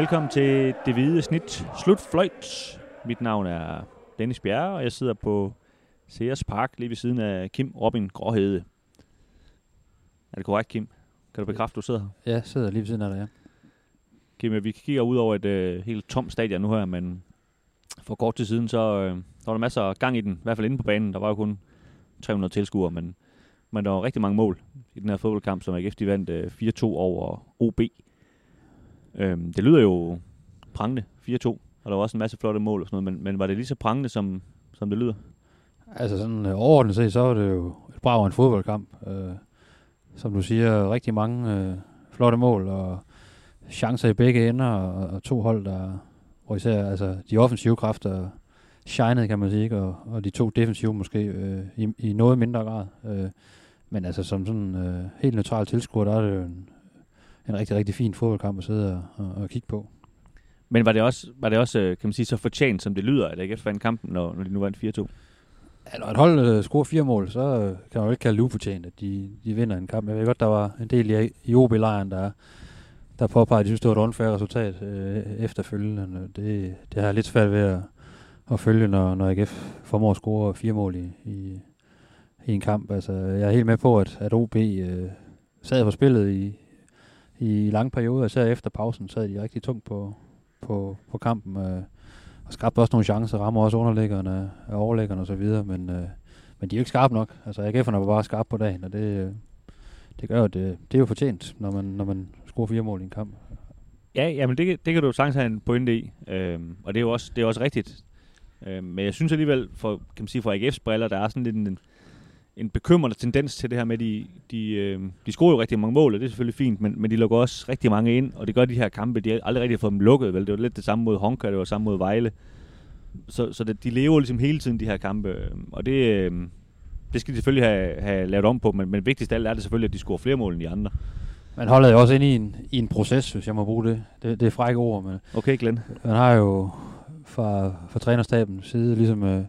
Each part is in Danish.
Velkommen til Det Hvide Snit Slutfløjt. Mit navn er Dennis Bjerre, og jeg sidder på Sears Park lige ved siden af Kim Robin Gråhede. Er det korrekt, Kim? Kan du bekræfte, du sidder her? Ja, jeg sidder lige ved siden af dig, ja. Kim, vi kigger ud over et uh, helt tomt stadion nu her, men for kort tid siden, så uh, der var der masser af gang i den, i hvert fald inde på banen. Der var jo kun 300 tilskuere, men, men der var rigtig mange mål i den her fodboldkamp, som AGF de vandt uh, 4-2 over OB. Øhm, det lyder jo prangende, 4-2, og der var også en masse flotte mål og sådan noget, men, men var det lige så prangende, som, som det lyder? Altså sådan øh, overordnet set, så var det jo et bra en fodboldkamp. Øh, som du siger, rigtig mange øh, flotte mål og chancer i begge ender, og, og to hold, der, hvor især altså, de offensive kræfter shinede, kan man sige, ikke? Og, og de to defensive måske øh, i, i noget mindre grad. Øh, men altså som sådan øh, helt neutral tilskuer, der er det jo en, en rigtig, rigtig fin fodboldkamp at sidde og, og, og kigge på. Men var det også, var det også øh, kan man sige, så fortjent, som det lyder, at AGF vandt kampen, når, når de nu vandt 4-2? Ja, når et hold øh, scorer fire mål, så øh, kan man jo ikke kalde det ufortjent, at de, de vinder en kamp. Jeg ved godt, der var en del i, i OB-lejren, der, der påpegede, at de synes, det var et unfair resultat øh, efterfølgende. Det, det har jeg lidt svært ved at, at følge, når, når AGF formår at score fire mål i, i, i en kamp. Altså, jeg er helt med på, at, at OB øh, sad på spillet i, i lange perioder, især efter pausen, sad de rigtig tungt på, på, på kampen. Øh, og skabte også nogle chancer, rammer også underlæggerne, øh, overlæggerne osv., så men, øh, men de er jo ikke skarpe nok. Altså AGF'erne var bare skarpe på dagen, og det, øh, det gør jo, det, øh, det er jo fortjent, når man, når man scorer fire mål i en kamp. Ja, jamen det, det kan du sagtens have en pointe i, øhm, og det er jo også, det er også rigtigt. Øhm, men jeg synes alligevel, for, kan man sige, for AGF's briller, der er sådan lidt en, en bekymrende tendens til det her med, at de, de, øh, de scorer jo rigtig mange mål, og det er selvfølgelig fint, men, men de lukker også rigtig mange ind, og det gør de her kampe, de har aldrig rigtig fået dem lukket, vel? Det var lidt det samme mod Honka, det var det samme mod Vejle. Så, så det, de lever ligesom hele tiden, de her kampe, og det, øh, det skal de selvfølgelig have, have lavet om på, men, men vigtigst af alt er det selvfølgelig, at de scorer flere mål end de andre. Man holder jo også ind i en, i en proces, hvis jeg må bruge det. Det, det er frække ord, men Okay, Glenn. man har jo fra, fra trænerstaben side ligesom øh,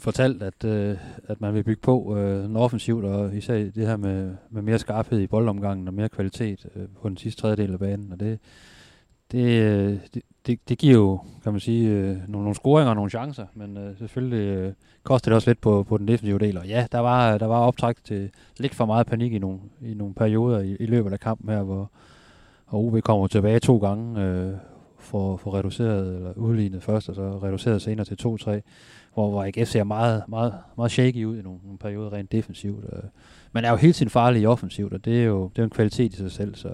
fortalt, at, øh, at man vil bygge på øh, offensivt, og især det her med, med mere skarphed i boldomgangen og mere kvalitet øh, på den sidste tredjedel af banen. Og det, det, øh, det, det, det giver jo, kan man sige, øh, nogle, nogle scoringer og nogle chancer, men øh, selvfølgelig øh, koster det også lidt på, på den defensive del. Og ja, der var, der var optræk til lidt for meget panik i nogle, i nogle perioder i, i løbet af kampen her, hvor og OB kommer tilbage to gange, øh, får, får reduceret, eller udlignet først, og så reduceret senere til 2-3, hvor, hvor AGF ser meget, meget, meget shaky ud i nogle, nogle perioder rent defensivt. Øh. Man er jo hele tiden farlig i offensivt, og det er jo det er jo en kvalitet i sig selv, så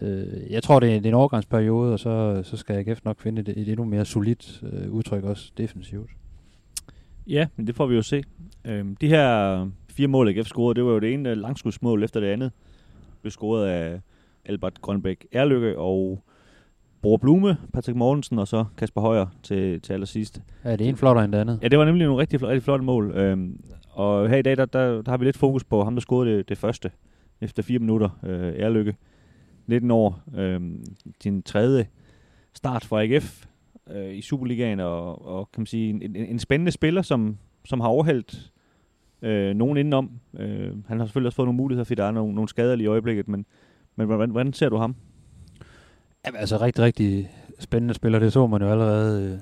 øh, jeg tror, det er, det er en overgangsperiode, og så, så skal AGF nok finde et, et endnu mere solidt øh, udtryk også defensivt. Ja, men det får vi jo se. Øhm, de her fire mål, AGF scorede, det var jo det ene langskudsmål efter det andet. Det blev scoret af Albert Grønbæk Erlykke og Bror Blume, Patrick Mortensen og så Kasper Højer til, til allersidst. Ja, det er en flottere end det andet. Ja, det var nemlig nogle rigtig, rigtig flotte mål. Øhm, og her i dag, der, der, der har vi lidt fokus på ham, der scorede det, det første efter fire minutter. Øh, Erlykke, 19 år. Øhm, din tredje start for AGF øh, i Superligaen, og, og kan man sige, en, en, en spændende spiller, som, som har overhældt øh, nogen indenom. Øh, han har selvfølgelig også fået nogle muligheder, fordi der er nogle, nogle skader lige i øjeblikket, men, men hvordan, hvordan ser du ham? Jamen, altså rigtig, rigtig spændende spiller. Det så man jo allerede øh,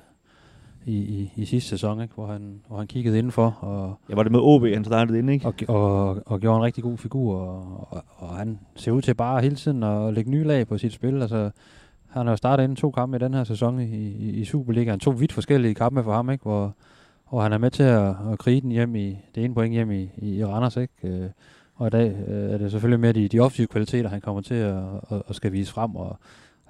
i, i, i sidste sæson, ikke? Hvor, han, hvor han kiggede indenfor og, Ja, var det med OB, han startede ind, ikke? og, og, og gjorde en rigtig god figur. Og, og, og han ser ud til bare hele tiden at lægge nye lag på sit spil. Altså, han har jo startet inden to kampe i den her sæson i, i, i Superligaen. To vidt forskellige kampe for ham, ikke? Hvor, hvor han er med til at, at krige den hjem i, det ene point hjem i, i, i Randers, ikke? Øh, Og i dag øh, er det selvfølgelig mere de, de offensive kvaliteter, han kommer til at, at, at skal vise frem. Og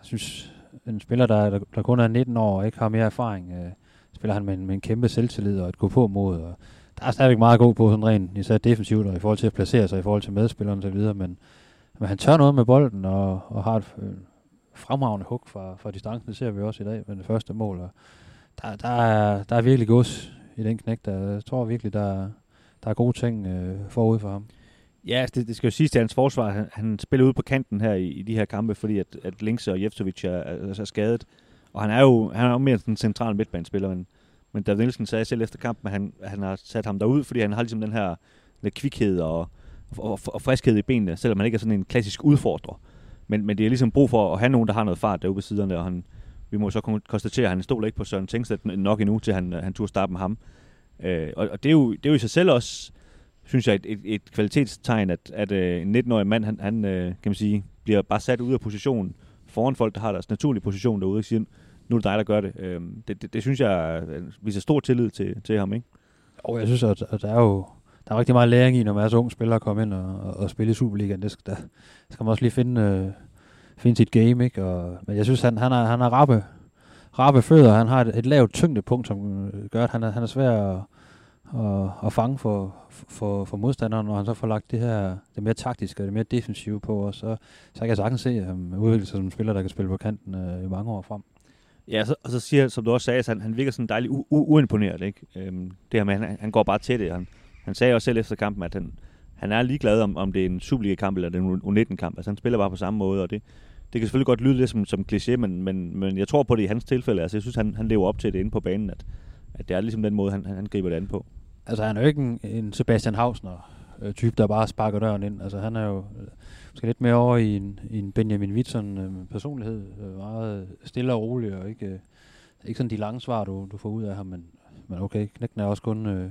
jeg synes, en spiller, der, der, kun er 19 år og ikke har mere erfaring, øh, spiller han med en, med en kæmpe selvtillid og et gå på mod. Og der er stadigvæk meget god på sådan rent, især defensivt og i forhold til at placere sig i forhold til medspillerne og så videre, men, men han tør noget med bolden og, og har et øh, fremragende hug fra, fra distancen. Det ser vi også i dag med det første mål. Og der, der, er, der er virkelig gods i den knæk. Der, jeg tror virkelig, der, der er gode ting øh, forud for ham. Ja, altså, det, det skal jo siges til hans forsvar. Han, han spiller ude på kanten her i, i de her kampe, fordi at, at Linkse og Jeftovic er, er, er skadet. Og han er jo, han er jo mere en central midtbanespiller, men, men David Nielsen sagde selv efter kampen, at han, han har sat ham derud, fordi han har ligesom den her lidt kvikhed og, og, og friskhed i benene, selvom han ikke er sådan en klassisk udfordrer. Men, men det er ligesom brug for at have nogen, der har noget fart derude ved siderne, og han, vi må så konstatere, at han stoler ikke på Søren Tengstedt nok endnu, til han, han turde starte med ham. Øh, og, og det, er jo, det er jo i sig selv også, synes jeg, et, et, et kvalitetstegn, at, at øh, en 19-årig mand, han, han øh, kan man sige, bliver bare sat ud af positionen foran folk, der har deres naturlige position derude, og siger, nu er det dig, der gør det. Øh, det, det, det synes jeg øh, viser stor tillid til, til ham, ikke? Og jeg synes, at, at der er jo der er rigtig meget læring i, når man er så ung spiller at komme ind og, og, og spille i Superligaen. Det skal, der skal man også lige finde, øh, finde sit game, ikke? Og, men jeg synes, han, han, har, han har rappe, rappe fødder. Han har et, et lavt tyngdepunkt, som øh, gør, at han er, han er svær at, at, at fange for, for, for modstanderen, når han så får lagt det her, det mere taktiske og det mere defensive på, og så, så kan jeg sagtens se ham um, udvikle sig som en spiller, der kan spille på kanten øh, i mange år frem. Ja, så, og så siger som du også sagde, så han, han virker sådan dejligt u- u- uimponeret, ikke? Øhm, det her med, han, han går bare til det. Han, han sagde også selv efter kampen, at han, han er ligeglad om, om det er en Superliga-kamp eller en U19-kamp. Altså han spiller bare på samme måde, og det, det kan selvfølgelig godt lyde lidt som, som kliché, men, men, men jeg tror på det i hans tilfælde. Altså jeg synes, han, han lever op til det inde på banen, at, at det er ligesom den måde, han, han, han griber det an på. Altså han er jo ikke en, en Sebastian Hausner øh, type, der bare sparker døren ind. Altså han er jo øh, måske lidt mere over i en, i en Benjamin Wittson øh, personlighed. Øh, meget øh, stille og rolig, og ikke, øh, ikke sådan de lange svar, du, du får ud af ham, men, men okay, knækken er også kun, øh,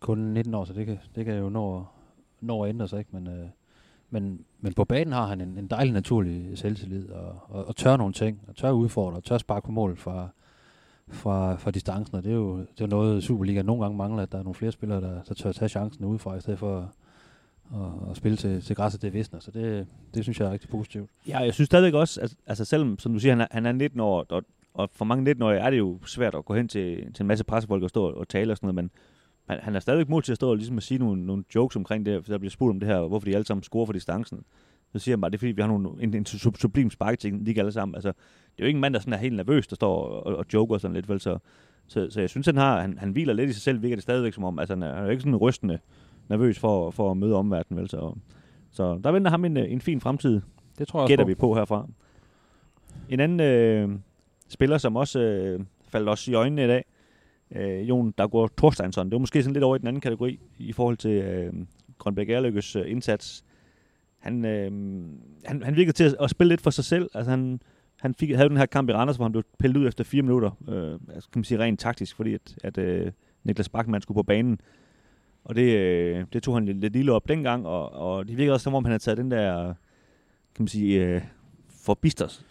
kun 19 år, så det kan, det kan jo nå, nå at ændre sig, ikke? Men, øh, men, men på banen har han en, en dejlig naturlig selvtillid, og, og, og tør nogle ting, og tør udfordre, og tør sparke på mål fra, fra, fra distancen, og det er jo det er noget, Superliga nogle gange mangler, at der er nogle flere spillere, der, der tør tage chancen udefra, i stedet for at, at spille til, til græsset det visner. Så det, det synes jeg er rigtig positivt. Ja, jeg synes stadigvæk også, at altså selvom, som du siger, han er, han er 19 år, og, og for mange 19-årige er det jo svært at gå hen til, til en masse pressefolk og stå og tale og sådan noget, men han, han er stadigvæk mod til at stå og ligesom at sige nogle, nogle jokes omkring det, for der bliver spurgt om det her, hvorfor de alle sammen scorer for distancen. Så siger han bare, det er fordi, vi har nogle, en, en sublim sparketeknik alle sammen. Altså, det er jo ikke en mand, der sådan er helt nervøs, der står og, og joker sådan lidt, vel? Så, så, så jeg synes, han, har, han, han hviler lidt i sig selv, virker det stadigvæk som om, altså han er, han er ikke sådan rystende nervøs for, for at møde omverdenen, vel? Så, så der venter ham en, en fin fremtid, det tror jeg gætter vi på herfra. En anden øh, spiller, som også øh, faldt os i øjnene i dag, øh, Jon Daggaard Thorsteinsson. Det var måske sådan lidt over i den anden kategori i forhold til øh, Grønbæk Erlykkes øh, indsats. Han, øh, han, han virkede til at, at spille lidt for sig selv. Altså han, han fik, havde den her kamp i Randers, hvor han blev pillet ud efter fire minutter. Øh, altså, kan man sige rent taktisk, fordi at, at øh, Niklas Bachmann skulle på banen. Og det, øh, det tog han lidt lille op dengang, og, og det virkede også som om, han havde taget den der, kan man sige, øh,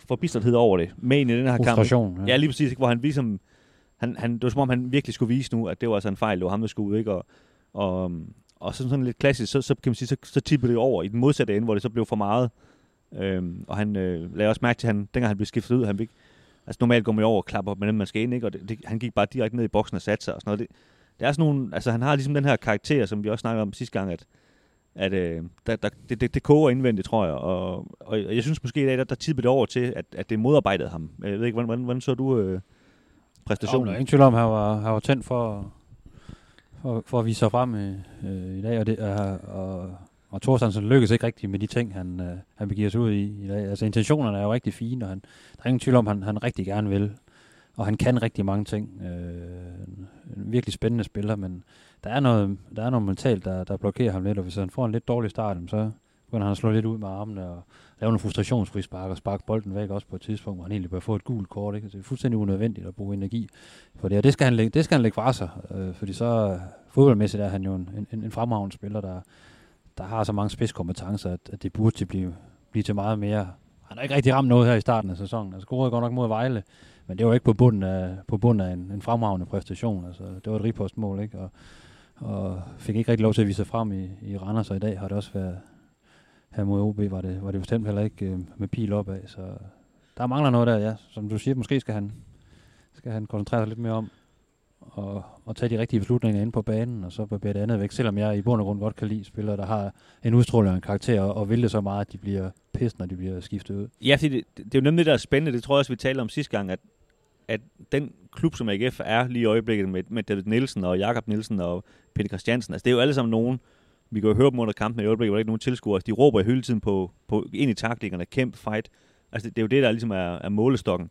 forbistrethed over det med ind i den her kamp. Ja. ja, lige præcis, hvor han ligesom han, han, det var som om, han virkelig skulle vise nu, at det var altså en fejl, det var ham, der skulle ud, ikke? Og, og, og sådan, sådan lidt klassisk, så, så kan man sige, så, så tippede det over i den modsatte ende, hvor det så blev for meget. Øhm, og han øh, lagde også mærke til, at han, dengang han blev skiftet ud, han fik, altså normalt går man over og klapper op med dem, man skal ind, ikke? Og det, det, han gik bare direkte ned i boksen og satte sig og sådan noget. Det, det er sådan nogle, altså han har ligesom den her karakter, som vi også snakkede om sidste gang, at, at øh, der, der, det, det, det koger indvendigt, tror jeg. Og, og jeg synes måske i dag, der, der tippede det over til, at, at det modarbejdede ham. Jeg ved ikke, hvordan, hvordan, hvordan så du... Øh, præstationen. der er ingen tvivl om, at han var, han var tændt for, for, for at vise sig frem i, øh, i dag, og, det, og, og, og Thorstensen lykkedes ikke rigtigt med de ting, han, øh, han begiver sig ud i i dag. Altså intentionerne er jo rigtig fine, og han, der er ingen tvivl om, at han, han rigtig gerne vil. Og han kan rigtig mange ting. Øh, en, en virkelig spændende spiller, men der er noget, der er noget mentalt, der, der blokerer ham lidt, og hvis han får en lidt dårlig start, så begynder han at slå lidt ud med armene, og lave nogle frustrationsfrispark og sparke bolden væk også på et tidspunkt, hvor han egentlig bør få et gult kort. Ikke? Det er fuldstændig unødvendigt at bruge energi for det, og det skal han lægge, det skal han lægge fra sig, øh, fordi så fodboldmæssigt er han jo en, en, en fremragende spiller, der, der har så mange spidskompetencer, at, at det burde til blive, blive til meget mere. Han har ikke rigtig ramt noget her i starten af sæsonen. Altså scorede godt nok mod Vejle, men det var ikke på bunden af, på bunden af en, en fremragende præstation. Altså, det var et ripostmål, ikke? Og, og fik ikke rigtig lov til at vise sig frem i, i Randers, og i dag har det også været, her mod OB var det, var det bestemt heller ikke øh, med pil opad, så der mangler noget der, ja. Som du siger, måske skal han, skal han koncentrere sig lidt mere om og, og tage de rigtige beslutninger inde på banen, og så bliver det andet væk, selvom jeg i bund og grund godt kan lide spillere, der har en udstråling og en karakter, og, og vil det så meget, at de bliver pissed, når de bliver skiftet ud. Ja, fordi det, det, er jo nemlig det, der er spændende, det tror jeg også, vi talte om sidste gang, at, at den klub, som AGF er lige i øjeblikket med, med David Nielsen og Jakob Nielsen og Peter Christiansen, altså det er jo alle sammen nogen, vi kan jo høre dem under kampen i øjeblikket, hvor der ikke nogen tilskuere. De råber hele tiden på, på ind i taklingerne, kæmp, fight. Altså, det, det er jo det, der ligesom er, er målestokken.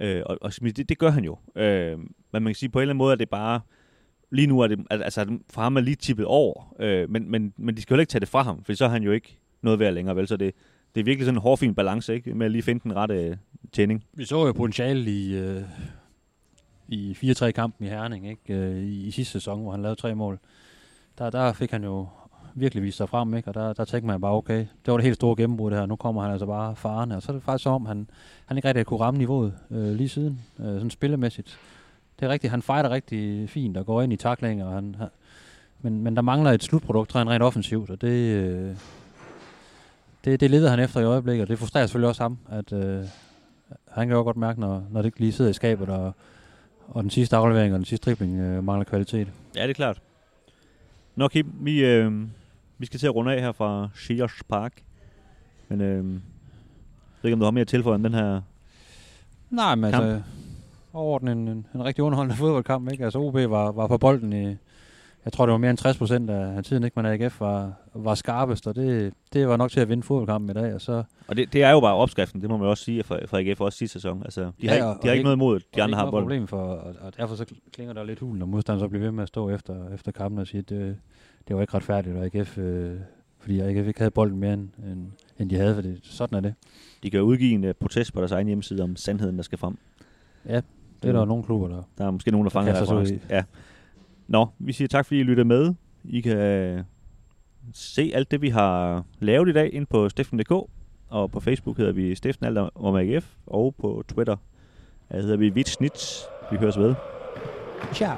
Øh, og, og det, det gør han jo. Øh, men man kan sige, på en eller anden måde, at det bare... Lige nu er det... Altså, for ham er lige tippet over. Øh, men, men, men de skal jo ikke tage det fra ham, for så har han jo ikke noget værd længere, vel? Så det, det er virkelig sådan en hårfin balance, ikke? Med at lige finde den rette øh, tænding. Vi så jo potentiale i, øh, i 4-3-kampen i Herning, ikke? Øh, I, i sidste sæson, hvor han lavede tre mål. Der, der fik han jo virkelig vist sig frem, ikke? og der, der tænkte man bare, okay, det var det helt store gennembrud det her, nu kommer han altså bare farne, og så er det faktisk som om, han, han ikke rigtig kunne ramme niveauet øh, lige siden, øh, sådan spillemæssigt. Det er rigtigt, han fighter rigtig fint og går ind i taklinger, og han, han, men, men der mangler et slutprodukt rent offensivt, og det, øh, det, det leder han efter i øjeblikket, og det frustrerer selvfølgelig også ham, at øh, han kan jo godt mærke, når, når det ikke lige sidder i skabet, og, og den sidste aflevering og den sidste dribling øh, mangler kvalitet. Ja, det er klart. Nå Kim, vi, øh, vi skal til at runde af her fra Shears Park. Men øh, jeg ved ikke, om du har mere tilføje om den her Nej, men kamp. altså, overordnet en, en, en rigtig underholdende fodboldkamp, ikke? Altså OB var, var på bolden i, jeg tror det var mere end 60 procent af tiden, ikke? Men AGF var, var skarpest, og det, det var nok til at vinde fodboldkampen i dag, og så... Og det, det er jo bare opskriften, det må man også sige for, for AGF også sidste sæson. Altså, de har, Ja, ikke, og- de har ikke noget imod, de andre har ikke bolden. problem for, og, og derfor så klinger der lidt hul, når modstanderen så bliver ved med at stå efter, efter kampen og sige, at det, det var ikke retfærdigt, og AGF, øh, fordi AGF ikke havde bolden mere, end, end, end de havde, for det, sådan er det. De kan jo udgive en uh, protest på deres egen hjemmeside om sandheden, der skal frem. Ja, det er der jo nogle klubber, der... Der er måske nogen, der fanger referencen. Ja. Nå, vi siger tak, fordi I lyttede med. I kan øh, se alt det, vi har lavet i dag ind på stiften.dk, og på Facebook hedder vi Stiften Alt om AGF, og på Twitter øh, hedder vi Vitsnits. Vi høres ved. Ciao.